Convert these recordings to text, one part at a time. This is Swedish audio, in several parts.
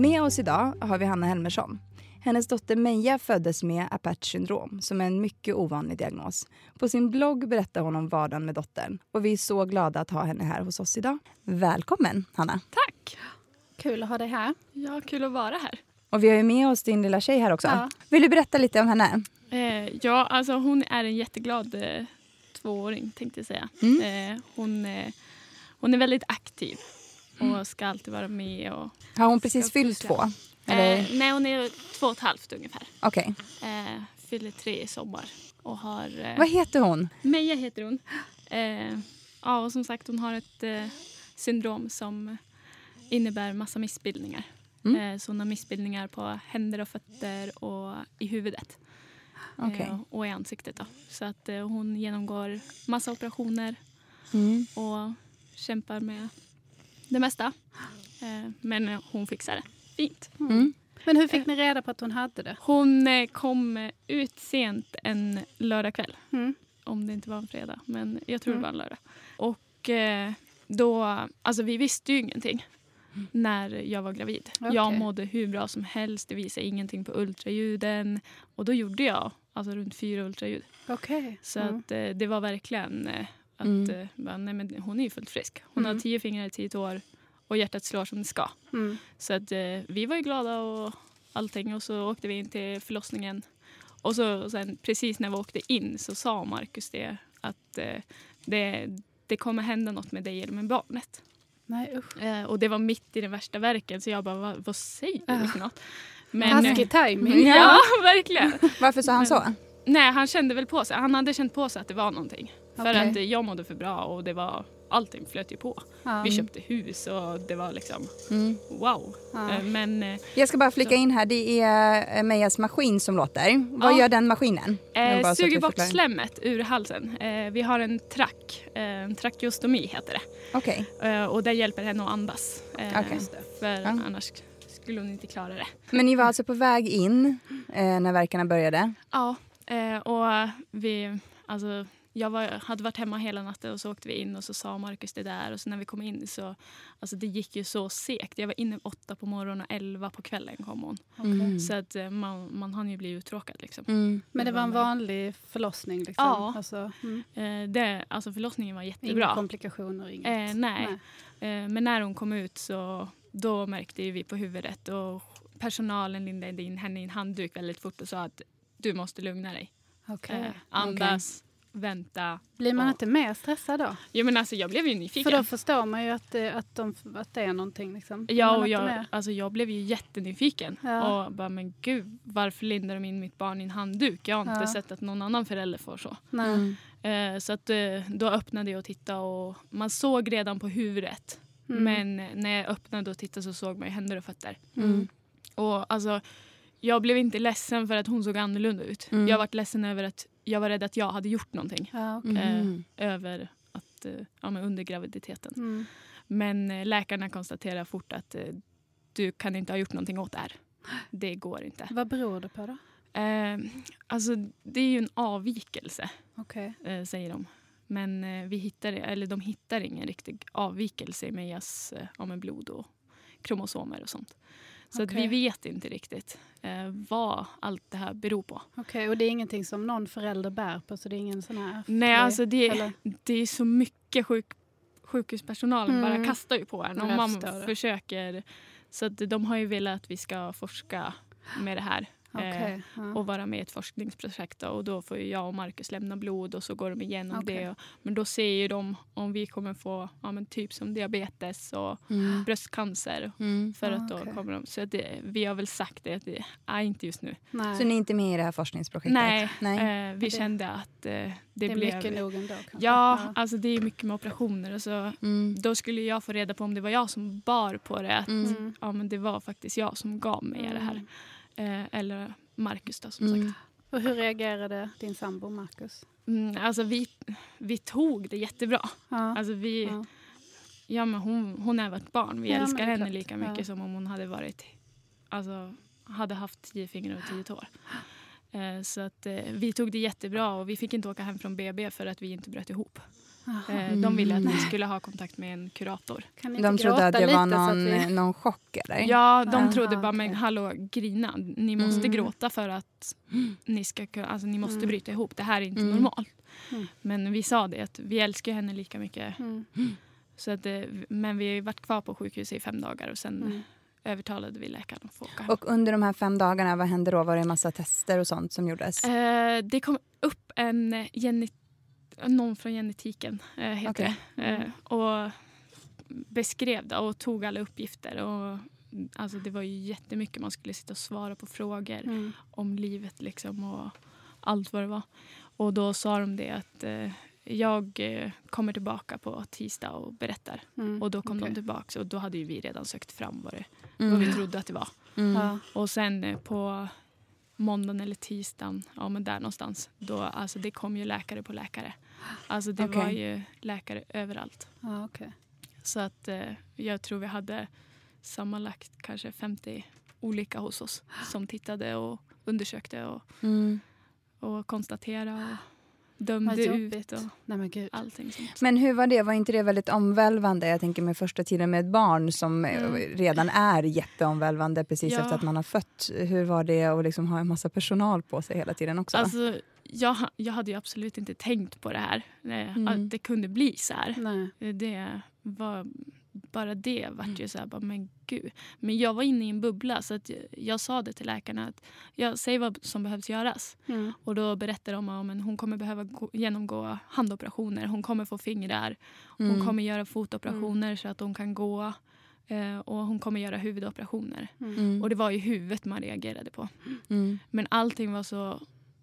Med oss idag har vi Hanna Helmersson. Hennes dotter Meja föddes med Apert syndrom, som är en mycket ovanlig diagnos. På sin blogg berättar hon om vardagen med dottern. Och vi är så glada att ha henne här hos oss idag. Välkommen, Hanna. Tack! Kul att ha dig här. Ja, kul att vara här. Och vi har ju med oss din lilla tjej här också. Ja. Vill du berätta lite om henne? Eh, ja, alltså hon är en jätteglad eh, tvååring tänkte jag säga. Mm. Eh, hon, eh, hon är väldigt aktiv och ska alltid vara med. Och, Har hon precis fyllt två? Eh, nej, hon är två och ett halvt ungefär. Okej. Eh, fyller tre i sommar. Och har, eh, Vad heter hon? Meja heter hon. Eh, ja, och som sagt hon har ett eh, syndrom som innebär massa missbildningar. Mm. Eh, så hon har missbildningar på händer och fötter och i huvudet. Eh, och i ansiktet. Då. Så att hon genomgår massa operationer Mm. och kämpar med det mesta. Eh, men eh, hon fixar det fint. Mm. Men hur fick ni reda på att hon hade det? Hon eh, kom eh, ut sent en lördagkväll. Mm. Om det inte var en fredag, men jag tror Mm. det var en lördag. Och eh, då, alltså vi visste ju ingenting när jag var gravid. Okej. Jag mådde hur bra som helst, det visade ingenting på ultraljuden. Och då gjorde jag alltså runt fyra ultraljud. Okej. Så Mm. att, eh, det var verkligen eh, att Mm. eh, bara, nej, men hon är ju fullt frisk. Hon Mm. har tio fingrar i tio tår och hjärtat slår som det ska. Mm. Så att, eh, vi var ju glada och allting och så åkte vi in till förlossningen. Och så och sen precis när vi åkte in så sa Markus det att eh, det, det kommer hända något med dig eller med barnet. Nej usch. Och det var mitt i den värsta verken så jag bara, vad, vad säger du Ah. för något? Taskig timing. Ja, verkligen. Varför sa han så? Nej, han kände väl på sig. Han hade känt på sig att det var någonting. För Okej. att jag mådde för bra och det var, allting flöt ju på. Ja. Vi köpte hus och det var liksom Mm. wow. Ja. Eh, Men eh, Jag ska bara flika in här, det är eh, Mejas maskin som låter. Vad Ja. gör den maskinen? eh, så suger bort slemmet ur halsen. Eh, vi har en track, en trakeostomi heter det. Okej. Eh, och det hjälper henne att andas. Eh, Okej. För Ja. annars skulle hon inte klara det. Men ni var alltså på väg in eh, när verkarna började? Ja, eh, och vi, alltså, jag var, hade varit hemma hela natten och så åkte vi in och så sa Markus det där och så när vi kom in så, alltså det gick ju så segt. Jag var inne åtta på morgonen och elva på kvällen kom hon. Mm. Så att eh, man, man hann ju bli uttråkad liksom. Mm. Men det var en vanlig förlossning liksom? Ja. Alltså, mm. Eh, det, alltså förlossningen var Inga jättebra. komplikationer? Inget. Eh, nej. Eh, men när hon kom ut så då märkte vi på huvudet och personalen lindade in henne i en handduk väldigt fort och sa att du måste lugna dig. Okej. Eh, andas, vänta. Blir man Ja. inte mer stressad då? Jo men alltså jag blev ju nyfiken. För då förstår man ju att det, att de, att det är någonting. Liksom. Ja, och jag, alltså jag blev ju jättenyfiken. Ja. Och bara, men gud, varför lindar de in mitt barn i en handduk? Jag har inte Ja. sett att någon annan förälder får så. Nej. Eh, så att, eh, då öppnade jag och tittade och man såg redan på huvudet. Mm. Men när jag öppnade och tittade så såg man ju händer och fötter. Mm. Och alltså, jag blev inte ledsen för att hon såg annorlunda ut. Mm. Jag var ledsen över att jag var rädd att jag hade gjort någonting. Ja, okej. Mm. Eh, över att, eh, ja, under graviditeten. Mm. Men eh, läkarna konstaterar fort att eh, du kan inte ha gjort någonting åt det här. Det går inte. Vad beror det på då? Eh, alltså, det är ju en avvikelse, eh, säger de. Men eh, vi hittar, eller de hittar ingen riktig avvikelse i Mejas eh, ja, blod och kromosomer och sånt. Så att Okej. vi vet inte riktigt eh, vad allt det här beror på. Okej, och det är ingenting som någon förälder bär på? Så det är ingen sån här... Nej, alltså det, eller? det är så mycket sjuk, sjukhuspersonalen Mm. bara kastar ju på en jag man försöker. Så att de har ju velat att vi ska forska med det här. Eh, Okej, ja. och vara med i ett forskningsprojekt. Då. Och då får ju jag och Markus lämna blod och så går de igenom Okej. det. Men då ser ju de om vi kommer få ja, men typ som diabetes och Mm. bröstcancer. Mm. För att då okej. kommer de, så att det, vi har väl sagt det, att det är inte just nu. Nej. Så ni är inte med i det här forskningsprojektet? Nej, Nej. Eh, vi Det- kände att eh, det, det är blev... mycket nog ändå kanske? Ja, alltså det är mycket med operationer. Och så, Mm. då skulle jag få reda på om det var jag som bar på det. Att Mm. ja, men det var faktiskt jag som gav mig det här. Eh, eller Markus då som Mm. sagt. Och hur reagerade din sambo Marcus? Mm, alltså vi, vi tog det jättebra. Ja. Alltså vi, Ja. ja. men hon, hon är vårt barn. Vi Ja, älskar henne klart. lika mycket Ja. som om hon hade varit alltså, hade haft tio fingrar och tio tår. Eh, så att eh, vi tog det jättebra och vi fick inte åka hem från BB för att vi inte bröt ihop. Eh, de ville att vi skulle ha kontakt med en kurator. Kan ni inte De trodde att det var någon, vi... någon chock eller? Ja, de Aha, trodde bara, okej. men hallå, grina. Ni måste Mm. gråta för att ni ska kunna, alltså ni måste Mm. bryta ihop. Det här är inte Mm. normalt. Mm. Men vi sa det, att vi älskar henne lika mycket. Mm. Så att, eh, men vi har varit kvar på sjukhuset i fem dagar och sen Mm. övertalade vi läkaren att få åka hem. Och under de här fem dagarna, vad hände då? Var det en massa tester och sånt som gjordes? Eh, det kom upp en eh, genet- någon från genetiken, eh, heter Okej. det. Eh, och beskrev det och tog alla uppgifter. Och, alltså, det var ju jättemycket. Man skulle sitta och svara på frågor Mm. om livet liksom, och allt vad det var. Och då sa de det att eh, jag eh, kommer tillbaka på tisdag och berättar. Mm. Och då kom Okej. de tillbaka och då hade ju vi redan sökt fram vad, det, Mm. vad vi trodde att det var. Mm. Ja. Och sen eh, på måndagen eller tisdagen, ja men där någonstans, då, alltså det kom ju läkare på läkare. Alltså det Okej. var ju läkare överallt. Ja, okej. Så att eh, jag tror vi hade sammanlagt kanske 50 olika hos oss som tittade och undersökte och, Mm. och konstaterade och dömde ut och Nej men allting sånt. Men hur var det? Var inte det väldigt omvälvande? Jag tänker med första tiden med ett barn som eh, Mm. redan är jätteomvälvande precis Ja. efter att man har fött. Hur var det att liksom ha en massa personal på sig hela tiden också? Alltså, jag, jag hade ju absolut inte tänkt på det här. eh, Mm. Att det kunde bli så här. Nej. Det var, bara det vart ju så här, bara, men gud. Men jag var inne i en bubbla så att jag, jag sa det till läkarna att jag säger vad som behövs göras. Mm. Och då berättade de om att hon kommer behöva gå, genomgå handoperationer. Hon kommer få fingrar. Hon Mm. kommer göra fotoperationer så att hon kan gå. Eh, och hon kommer göra huvudoperationer. Mm. Och det var ju huvudet man reagerade på. Mm. Men allting var så,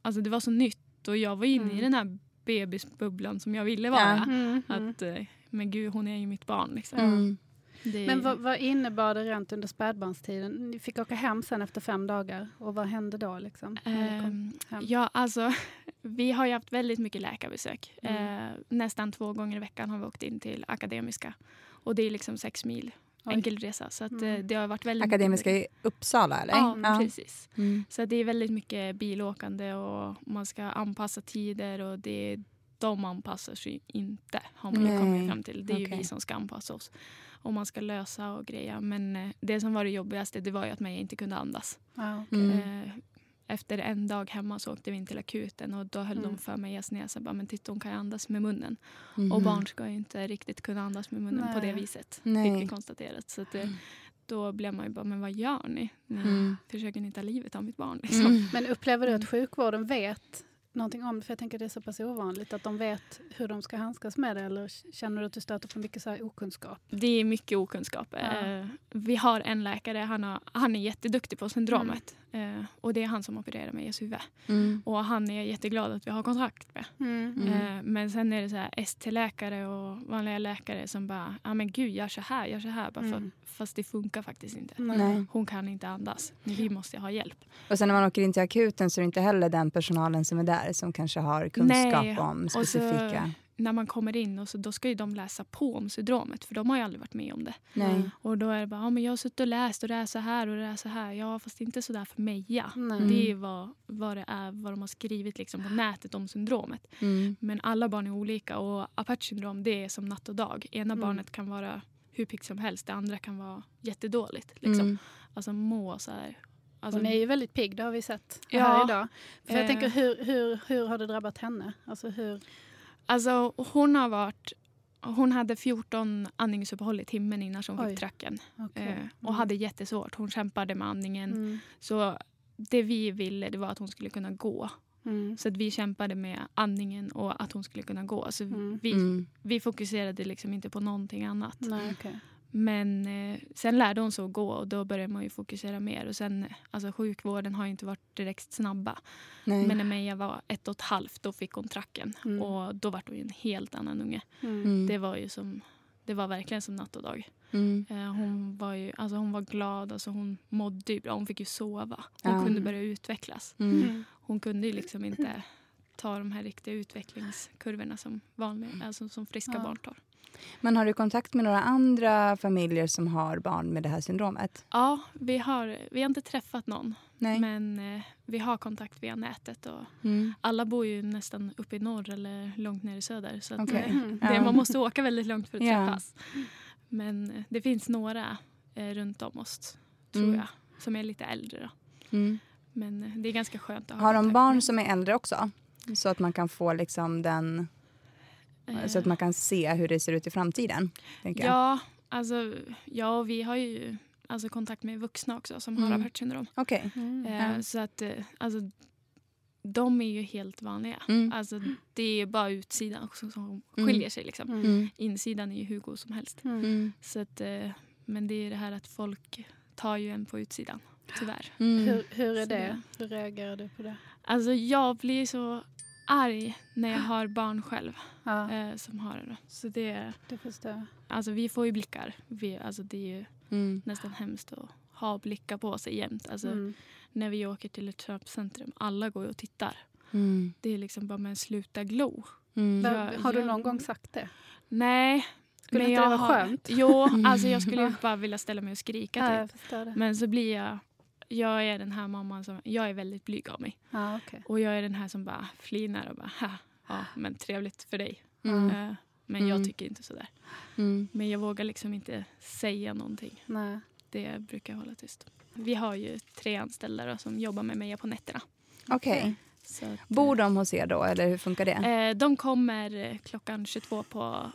alltså det var så nytt och jag var inne Mm. i den här bebisbubblan som jag ville vara. Mm. Mm. Att, eh, men gud, hon är ju mitt barn. Liksom. Mm. Det, Men vad, vad innebar det rent under spädbarnstiden? Ni fick åka hem sen efter fem dagar. Och vad hände då? Liksom, hem? ja, alltså, vi har ju haft väldigt mycket läkarbesök. Mm. Eh, nästan två gånger i veckan har vi åkt in till Akademiska. Och det är liksom sex mil. Enkel resa. Så att, Mm. eh, det har varit väldigt Akademiska i Uppsala eller? Ja, precis. Mm. Så det är väldigt mycket bilåkande och man ska anpassa tider och det de anpassar sig inte har man ju kommit fram till. Det är ju Okej. vi som ska anpassa oss. Och man ska lösa och greja. Men eh, det som var det jobbigaste det var ju att man inte kunde andas. Ja, okej. Mm. Efter en dag hemma så åkte vi in till akuten och då höll Mm. de för mig i näsa. Bara, men titta hon kan ju andas med munnen. Mhm. Och barn ska ju inte riktigt kunna andas med munnen på det Nej. viset. Nej. Fick vi konstaterat. Så att, eh, då blev man ju bara, men vad gör ni? Ni Mm. försöker ni ta livet av mitt barn. Liksom. Mm. Men upplever du att sjukvården vet någonting om det? För jag tänker det är så pass ovanligt att de vet hur de ska handskas med det. Eller känner du att du stöter på mycket så här okunskap? Det är mycket okunskap. Ja. Eh, vi har en läkare, han, har, han är jätteduktig på syndromet. Eh, och det är han som opererar med SUV. Mm. Och han är jätteglad att vi har kontakt med. Mm. Eh, men sen är det så här ST-läkare och vanliga läkare som bara, ja men gud gör så här, gör så här. Bara för, Mm. Fast det funkar faktiskt inte. Nej. Hon kan inte andas. Vi måste ha hjälp. Och sen när man åker in till akuten så är det inte heller den personalen som är där som kanske har kunskap Nej, om specifika... När man kommer in och så, då ska ju de läsa på om syndromet för de har ju aldrig varit med om det. Nej. Och då är det bara, ja, men jag har suttit och läst och det är så här och det är så här. Ja fast inte så där för Meja. Nej. Mm. Det är vad, vad det är, vad de har skrivit liksom på nätet om syndromet. Mm. Men alla barn är olika och Apert syndrom det är som natt och dag. Ena Mm. barnet kan vara hur piggt som helst. Det andra kan vara jättedåligt. Liksom. Mm. Alltså må så här. Alltså, Hon är ju väldigt pigg, det har vi sett Ja. här idag. För jag Eh. tänker, hur, hur, hur har det drabbat henne? Alltså hur... alltså, hon har varit... Hon hade 14 andningsuppehåll i timmen innan hon Oj. fick tracken. okej. Eh, och hade jättesvårt. Hon kämpade med andningen. Mm. Så det vi ville det var att hon skulle kunna gå. Mm. Så att vi kämpade med andningen och att hon skulle kunna gå. Så Mm. vi, Mm. vi fokuserade liksom inte på någonting annat. Nej, okej. Men eh, sen lärde hon sig att gå och då började man ju fokusera mer. Och sen, eh, alltså sjukvården har ju inte varit direkt snabba. Nej. Men när Meja var ett och ett halvt då fick hon tracken. Mm. Och då var hon ju en helt annan unge. Mm. Mm. Det var ju som, det var verkligen som natt och dag. Mm. Eh, hon, var ju, alltså hon var glad, alltså hon mådde ju bra. Hon fick ju sova. Hon Ja. kunde börja utvecklas. Mm. Mm. Hon kunde ju liksom inte ta de här riktiga utvecklingskurvorna som, vanliga, alltså som friska Ja. barn tar. Men har du kontakt med några andra familjer som har barn med det här syndromet? Ja, vi har, vi har inte träffat någon. Nej. Men eh, vi har kontakt via nätet. Och Mm. alla bor ju nästan uppe i norr eller långt ner i söder. Så att, eh, Mm. det, man måste åka väldigt långt för att Ja. träffas. Men eh, det finns några eh, runt om oss, tror Mm. jag, som är lite äldre. Mm. Men eh, det är ganska skönt att ha Har de barn med. som är äldre också? Så att man kan få liksom den... Eh, Så att man kan se hur det ser ut i framtiden? Tänker jag. Ja, alltså, ja, vi har ju alltså, kontakt med vuxna också som har Mm. Apert syndrom. Okej. Mm. Eh. Så att eh, alltså, de är ju helt vanliga. Mm. Alltså, det är bara utsidan som, Mm. skiljer sig. Liksom. Mm. Mm. Insidan är ju hur god som helst. Så att, eh, men det är det här att folk tar ju en på utsidan, tyvärr. Mm. Hur, hur är det- Hur reagerar du på det? Alltså jag blir så arg när jag har barn själv Ja, eh, som har det. Så det, det förstår jag. alltså vi får ju blickar. Vi, alltså det är ju Mm. nästan hemskt att ha blickar på sig jämt. Alltså, Mm. När vi åker till ett köpcentrum, alla går ju och tittar. Mm. Det är liksom bara med en sluta glo. Mm. Va- Ja, har du ja. någon gång sagt det? Nej. Skulle men inte det jag vara har- skönt? Jo, Mm. alltså jag skulle bara vilja ställa mig och skrika Ja, typ. jag det. Men så blir jag... Jag är den här mamman som... Jag är väldigt blyg av mig. Ja, okej. Och jag är den här som bara flinar och bara... Ha, ja, men trevligt för dig. Mm. Eh, men Mm. jag tycker inte sådär. Mm. Men jag vågar liksom inte säga någonting. Nej. Det brukar jag hålla tyst. Vi har ju tre anställda då, som jobbar med mig på nätterna. Okej. Så att, Bor de hos er då, eller hur funkar det? Eh, de kommer eh, klockan 22 på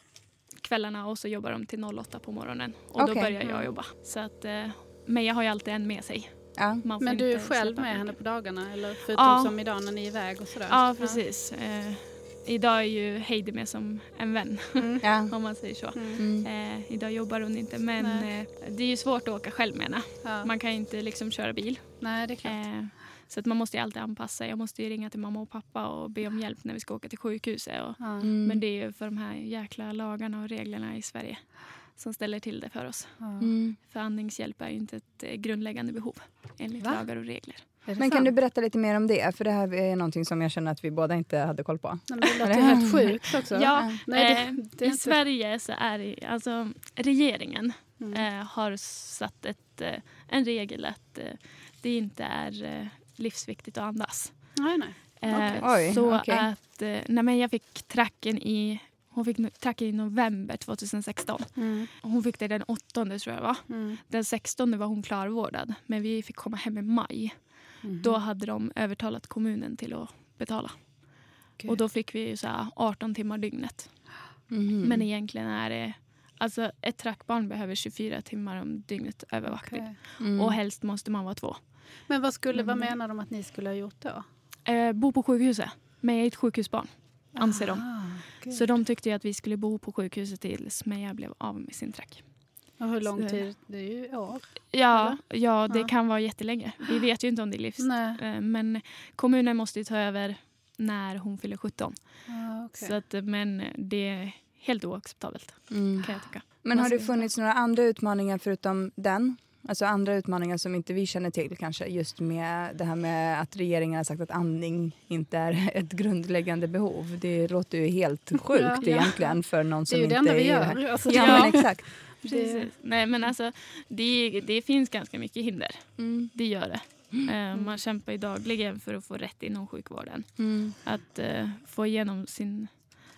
kvällarna och så jobbar de till 08 på morgonen. Och då Okej. börjar jag jobba. Så att eh, Meja har ju alltid en med sig. Ja. Men du är själv med henne på dagarna? Eller förutom Ja. som idag när ni är iväg och sådär? Ja, precis. Eh, idag är ju Heidi med som en vän, Mm. Ja. om man säger så. Mm. Mm. Eh, idag jobbar hon inte, men eh, det är ju svårt att åka själv med henne. Ja. Man kan ju inte liksom köra bil. Nej, det är klart. Eh, så att man måste ju alltid anpassa. Jag måste ju ringa till mamma och pappa och be om hjälp när vi ska åka till sjukhuset. Och. Mm. Men det är ju för de här jäkla lagarna och reglerna i Sverige som ställer till det för oss. Mm. För andningshjälp är ju inte ett eh, grundläggande behov enligt Va? lagar och regler. Det Men kan du berätta lite mer om det? För det här är någonting som jag känner att vi båda inte hade koll på. Nej, men Det låter helt sjukt också. Ja, Nej, det, eh, det är I inte... Sverige så är det, alltså regeringen Mm. eh, har satt ett, eh, en regel att eh, det inte är eh, livsviktigt att andas. Nej, nej. Eh, Okej. Oj, så okej. att eh, när Meja fick tracken i hon fick tracken i november 2016. Mm. Hon fick det den 8 tror jag va? Mm. Den 16 var hon klarvårdad. Men vi fick komma hem i maj. Mm. Då hade de övertalat kommunen till att betala. Gud. Och då fick vi så här 18 timmar dygnet. Mhm. Men egentligen är det... Alltså ett trackbarn behöver 24 timmar om dygnet övervakning. Okej. Mm. Och helst måste man vara två. Men vad, skulle, vad Mm. menar de att ni skulle ha gjort då? Eh, bo på sjukhuset. Är ett sjukhusbarn, anser de. Ah, gud. Så de tyckte ju att vi skulle bo på sjukhuset tills Meja blev av med sin track. Och hur lång tid? Det är ju år. Ja, ja det Ja. kan vara jättelänge. Vi vet ju inte om det är livs. Nej. Eh, Men kommunen måste ju ta över när hon fyller 17. Ah, okej. Så att, men det är helt oacceptabelt Mm. kan jag tycka. Men har det funnits några andra utmaningar förutom den? Alltså andra utmaningar som inte vi känner till kanske. Just med det här med att regeringen har sagt att andning inte är ett grundläggande behov. Det låter ju helt sjukt Ja. egentligen för någon det som är ju det inte enda vi är gör. Alltså, Ja, Ja. men exakt. Precis. Nej men alltså det, det finns ganska mycket hinder. Mm. Det gör det. Eh, Man kämpar ju dagligen för att få rätt inom sjukvården. Mm. Att eh, få igenom sin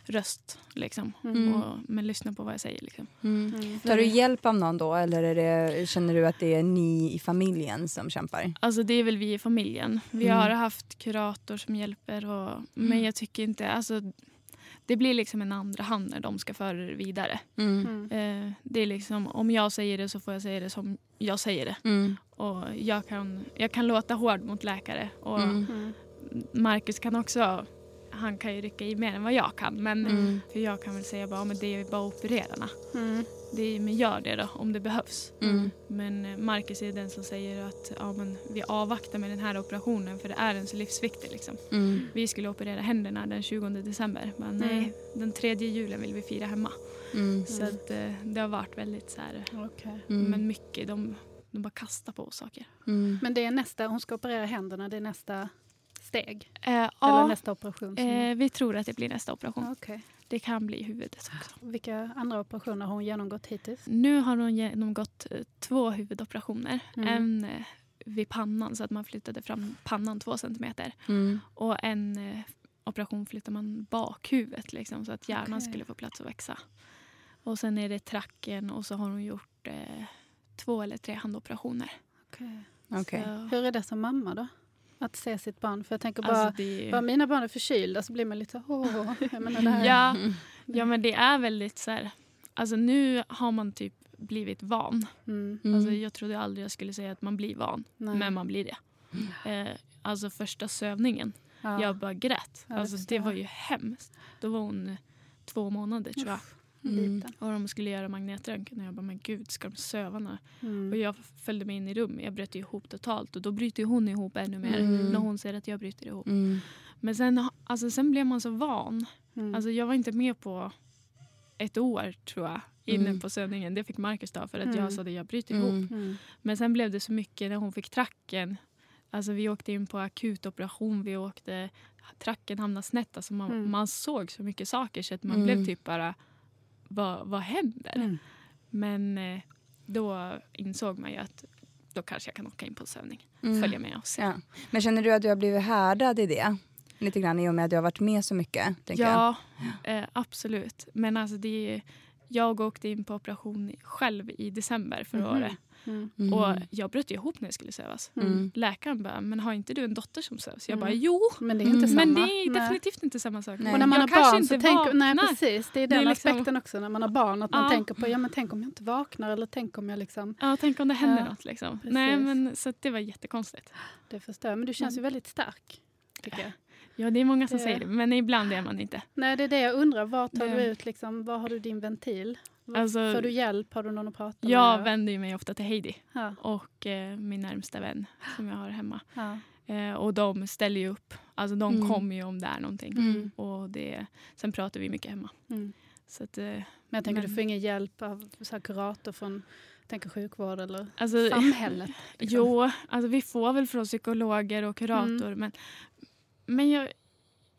röst. Liksom. Mm. Och, men lyssna på vad jag säger. Liksom. Mm. Tar du hjälp av någon då eller är det, känner du att det är ni i familjen som kämpar? Alltså det är väl vi i familjen. Vi Mm. har haft kurator som hjälper. Och, men jag tycker inte... Alltså, det blir liksom en andra hand när de ska föra det vidare. Mm. Mm. Eh, det är liksom, om jag säger det så får jag säga det som jag säger det. Mm. Och jag kan, jag kan låta hård mot läkare. Och Mm. Mm. Marcus kan också, han kan ju rycka i mer än vad jag kan. Men Mm. för jag kan väl säga bara, "Ja, men det är bara opererarna. Mm. Det är, men gör det då om det behövs. Mm. Men eh, Marcus är den som säger att ja, men vi avvaktar med den här operationen för det är en så livsviktig. Liksom. Mm. Vi skulle operera händerna den 20 december. Men Mm. nej, den tredje julen vill vi fira hemma. Mm. Så att, eh, det har varit väldigt så här. Mm. men mycket, de, de bara kastar på saker. Mm. Men det är nästa, hon ska operera händerna, det är nästa steg? Eh, Eller ja, nästa operation? eh, vi tror att det blir nästa operation. Okej. Det kan bli huvudet också. Vilka andra operationer har hon genomgått hittills? Nu har hon genomgått eh, två huvudoperationer. Mm. En eh, vid pannan så att man flyttade fram pannan två centimeter. Mm. Och en eh, operation flyttar man bakhuvudet liksom, så att hjärnan Okej. skulle få plats att växa. Och sen är det tracken och så har hon gjort eh, två eller tre handoperationer. Okej. Så, Hur är det som mamma då? Att se sitt barn? För jag tänker bara, alltså, det, bara mina barn är förkylda så blir man lite åh, jag menar det här. ja, ja, men det är väldigt så här... Alltså nu har man typ blivit van. Mm. Mm. Alltså, jag trodde aldrig jag skulle säga att man blir van, Nej. men man blir det. Eh, alltså första sövningen, Ja. jag bara grät. Ja, alltså, det var ju hemskt. Då var hon två månader tror jag. Mm. Liten. Och de skulle göra magnetröntgen och jag bara, men gud, ska de söva nu? Och Mm. jag följde med in i rummet, jag bröt ihop totalt och då bryter hon ihop ännu mer Mm. när hon ser att jag bryter ihop. Mm. Men sen, alltså, sen blev man så van. Mm. Alltså, jag var inte med på ett år tror jag inne Mm. på sövningen. Det fick Marcus ta för att Mm. jag sa att jag bryter ihop. Mm. Mm. Men sen blev det så mycket när hon fick tracken. Alltså vi åkte in på akutoperation, vi åkte, tracken hamnade snett. Alltså man, Mm. man såg så mycket saker så att man Mm. blev typ bara, vad, vad händer? Mm. Men eh, då insåg man ju att då kanske jag kan åka in på sövning. Mm. Följa med se. Ja. Men känner du att du har blivit härdad i det? Lite grann i och med att du har varit med så mycket? Ja, eh, absolut. Men alltså det är, jag åkte in på operation själv i december förra Mhm. året. Mm. Mm. Och jag bröt ihop när jag skulle sövas. Mm. Läkaren bara, men har inte du en dotter som sövs? Jag bara, Mm. jo. Men det är inte Mm. samma. Men det är Nej. definitivt inte samma sak. Nej. Och när man jag har barn så tänker... Nej, precis. Det är Det den är liksom- aspekten också när man har barn. Att man Ja. tänker på, ja men tänk om jag inte vaknar eller tänk om jag liksom... Ja, tänk om det händer Ja, något. Liksom. precis. Nej, men, så det var jättekonstigt. Det förstår jag. Men du känns ju väldigt stark. Tycker jag. Ja, det är många som Det- säger det, men ibland är man inte. Nej, det är det jag undrar. Var tar Det- du ut liksom, var har du din ventil? Alltså- får du hjälp? Har du någon att prata Jag med? vänder ju mig ofta till Heidi Ja, och eh, min närmsta vän som jag har hemma. ja. Eh, och de ställer ju upp. Alltså de Mm. kommer ju om det är någonting. Mm. Och det, sen pratar vi mycket hemma. Mm. Så att, eh, Men jag tänker Men- du får ingen hjälp av så här, kurator från tänker sjukvård eller alltså, samhället? liksom. Jo, alltså vi får väl från psykologer och kurator. Mm. Men, men jag,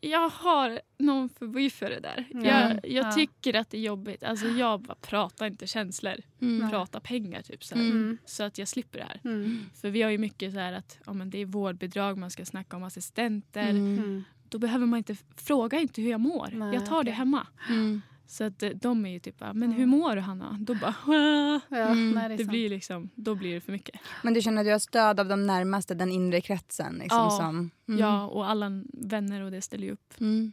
jag har någon förbi för det där. Mm. Jag, jag Ja. tycker att det är jobbigt. Alltså jag bara pratar inte känslor. Mm. Pratar pengar typ. Så, Mm. Mm. så att jag slipper det här. Mm. För vi har ju mycket så här att ja, men det är vårdbidrag, man ska snacka om assistenter. Mm. Mm. Då behöver man inte fråga inte hur jag mår. Nej, jag tar det okej. hemma. Så att eh, de är ju typ men hur mår du Hanna? Då bara. Ja, Mm. nej, det det blir liksom, då blir det för mycket. Men du känner att du har stöd av de närmaste, den inre kretsen? Liksom, Ja. som, mm. Ja, och alla vänner och det ställer ju upp. Mm.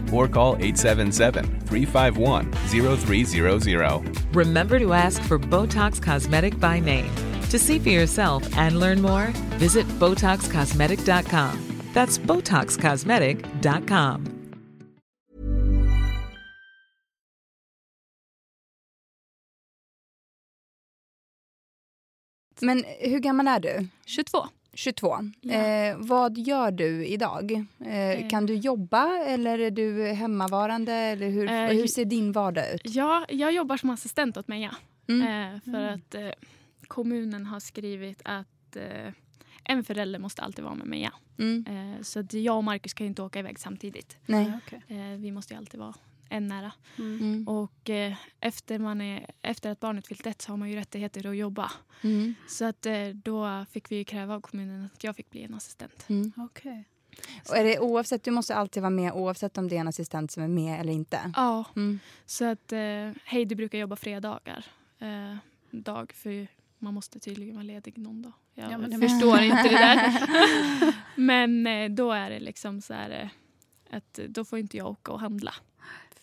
or call 877-351-0300. Remember to ask for Botox Cosmetic by name. To see for yourself and learn more, visit BotoxCosmetic.com. That's BotoxCosmetic.com. Men hur gammal är du? 22. 22. Ja. Eh, vad gör du idag? Eh, Eh. kan du jobba eller är du hemmavarande? Eller hur, Eh, hur ser din vardag ut? Ja, jag jobbar som assistent åt Meja. Mm. Eh, för att eh, kommunen har skrivit att en förälder måste alltid vara med Meja. Mm. Så att jag och Markus kan inte åka iväg samtidigt. Nej. Vi måste ju alltid vara en nära. Mm. Mm. Och eh, efter, man är, efter att barnet fyllt ett så har man ju rättigheter att jobba. Mm. Så att eh, då fick vi ju kräva av kommunen att jag fick bli en assistent. Mm. Okej. Och är det oavsett, du måste alltid vara med oavsett om det är en assistent som är med eller inte? Ja, Mm. så att eh, Heidi brukar jobba fredagar. Eh, dag, för man måste tydligen vara ledig någon dag. Jag Ja, men det förstår inte det där. men eh, då är det liksom så här eh, att då får inte jag åka och handla.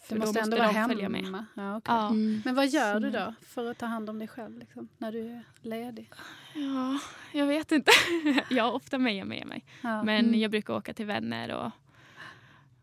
För Du då måste ändå vara hemma. följa med. Ja, okej. Ja. Mm. Men vad gör du då för att ta hand om dig själv liksom, när du är ledig? ja, jag vet inte. jag har ofta Meja med mig. Ja. Men Mm. jag brukar åka till vänner och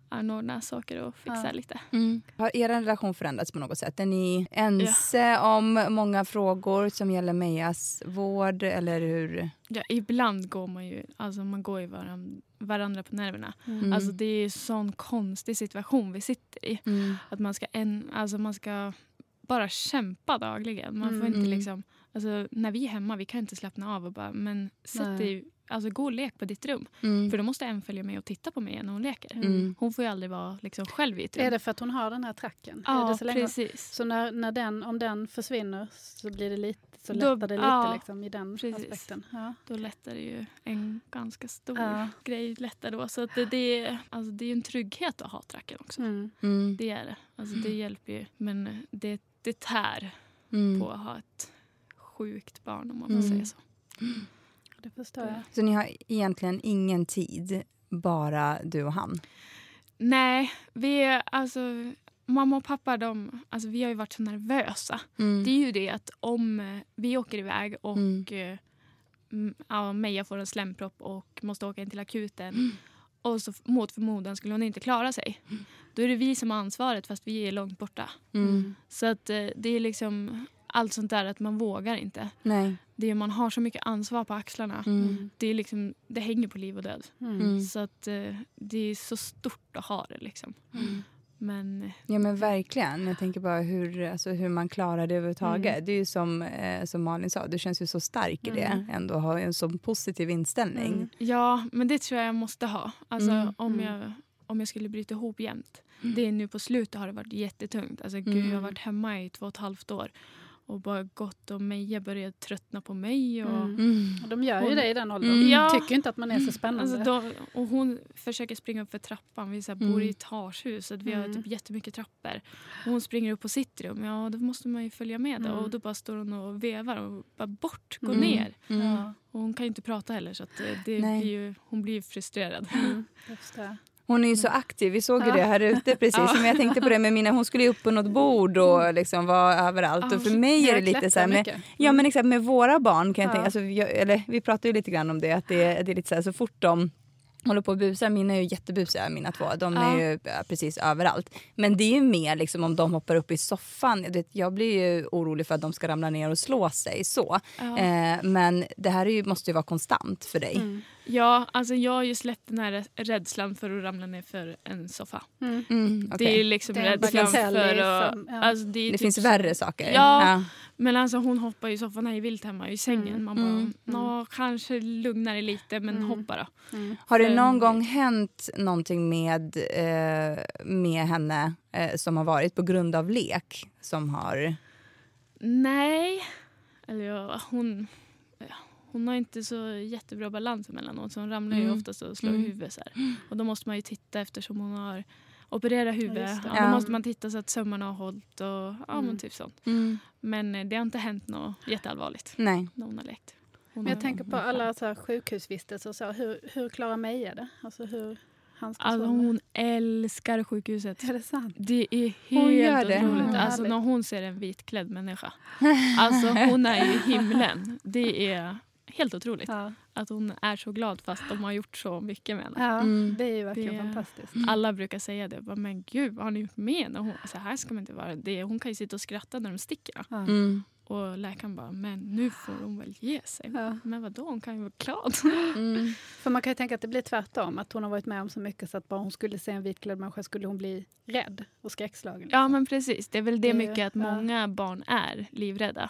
anordna saker och fixa Ja. lite. Mm. Har er relation förändrats på något sätt? Är ni ense om många frågor som gäller Mejas vård? Eller hur? Ja, ibland går man ju, alltså man går ju varann, varandra på nerverna. Mm. Alltså det är en sån konstig situation vi sitter i. Mm. Att man ska, en, alltså man ska bara kämpa dagligen. Man får Mm. inte Mm. liksom, alltså när vi är hemma vi kan inte slappna av och bara men sätt dig, alltså gå och lek på ditt rum. Mm. För då måste en följa med och titta på mig när hon leker. Mm. Hon får ju aldrig vara liksom själv i ett rum. Är det för att hon har den här tracken? ja, så precis. Så när, när den, om den försvinner så blir det lite, så Då- lättar det lite ja, liksom, i den precis. aspekten. Ja. Då lättar det ju en ganska stor Ja. grej lättar då. Så att det, det, är, alltså det är en trygghet att ha tracken också. Mm. Mm. Det är det. Alltså det hjälper ju. Men det, det tär Mm. på att ha ett sjukt barn om man Mm. får säga så. Det förstår jag. Så ni har egentligen ingen tid, bara du och han? Nej, vi är alltså... Mamma och pappa de, alltså vi har ju varit så nervösa. Mm. Det är ju det att om eh, vi åker iväg och Mm. eh, mm, ja, Meja får en slempropp och måste åka in till akuten Mm. och så mot förmodan skulle hon inte klara sig. Då är det vi som har ansvaret fast vi är långt borta. Mm. Så att eh, det är liksom allt sånt där att man vågar inte. Nej. Det är, man har så mycket ansvar på axlarna. Mm. Det, är liksom, det hänger på liv och död. Mm. Mm. Så att eh, det är så stort att ha det liksom. Mm. Men Ja men verkligen. Jag tänker bara hur, alltså, hur man klarar det överhuvudtaget. Mm. Det är ju som, eh, som Malin sa, du känns ju så stark i det. Mm. Ändå ha en så positiv inställning. Mm. ja, men det tror jag jag måste ha. Alltså Mm. om, Mm. jag, om jag skulle bryta ihop jämt. Det är nu på slutet har det varit jättetungt. Alltså gud, Mm. jag har varit hemma i två och ett halvt år. Och bara gått och Meja började tröttna på mig. Och, Mm. Mm. Och de gör ju Hon- det i den åldern. Mm. Ja. Tycker inte att man är så spännande. Alltså då, och hon försöker springa upp för trappan. Vi så här, bor i Mm. ett etagehus. Så att vi har Mm. typ jättemycket trappor. Och hon springer upp på sitt rum. Ja, då måste man ju följa med. Då. Mm. Och då bara står hon och vevar och bara bort, gå Mm. ner. Mm. Ja, Och hon kan ju inte prata heller så att det, det Nej. blir ju, hon blir ju frustrerad. mm. det. Hon är ju så aktiv, vi såg ju det här ute precis. Men jag tänkte på det med mina, hon skulle ju upp på något bord och liksom vara överallt. Och för mig är det lite så här med. Ja men exakt, med våra barn kan jag Ja. tänka, alltså, jag, eller, vi pratar ju lite grann om det, att det, det är lite så här så fort de håller på och busar, mina är ju jättebusiga mina två, de Ja. är ju precis överallt. Men det är ju mer liksom om de hoppar upp i soffan, jag, blir ju orolig för att de ska ramla ner och slå sig så. Ja. Eh, men det här är ju, måste ju vara konstant för dig. Mm. Ja, alltså jag har ju släppt den här rädslan för att ramla ner för en soffa. Mm. Mm, Det okej. är liksom Det är rädslan bagatell för att... fem- ja. Alltså det det typ finns värre saker. Ja. Men alltså hon hoppar i soffan här i vilt hemma i sängen. Mm. Man bara, Mm. nå kanske lugnar det lite men Mm. hoppa då. Mm. Har det någon gång hänt någonting med, eh, med henne eh, som har varit på grund av lek? Som har... Nej. Eller ja, hon, ja, hon har inte så jättebra balans emellanåt så hon ramlar ju Mm. oftast och slår Mm. huvudet. Så här. Och då måste man ju titta eftersom hon har opererat huvudet. Ja, Ja. Då måste man titta så att sömmarna har hållit och ja, Mm. men typ sånt. Mm. Men eh, det har inte hänt något jätteallvarligt Nej. när hon har lekt. Hon Men jag har- tänker på alla så här sjukhusvistelser och så. Hur, hur klarar Meja det? Alltså hur, Alltså hon älskar sjukhuset. Är det sant? Det är helt det. otroligt. Ja, Alltså när hon ser en vitklädd människa. Alltså hon är ju i himlen. Det är helt otroligt. Ja. Att hon är så glad fast de har gjort så mycket med henne. ja, Mm. det är ju verkligen Det- fantastiskt. Alla brukar säga det. Bara, Men gud, vad har ni gjort med henne? Hon, så här ska man inte vara. Det, hon kan ju sitta och skratta när de sticker. Ja. Mm. Och läkaren bara, men nu får hon väl ge sig. Ja. Men vadå, hon kan ju vara glad. Mm. För man kan ju tänka att det blir tvärtom, att hon har varit med om så mycket så att bara hon skulle se en vitklädd människa skulle hon bli rädd och skräckslagen. Ja men precis, det är väl det Det- mycket att ja. många barn är livrädda.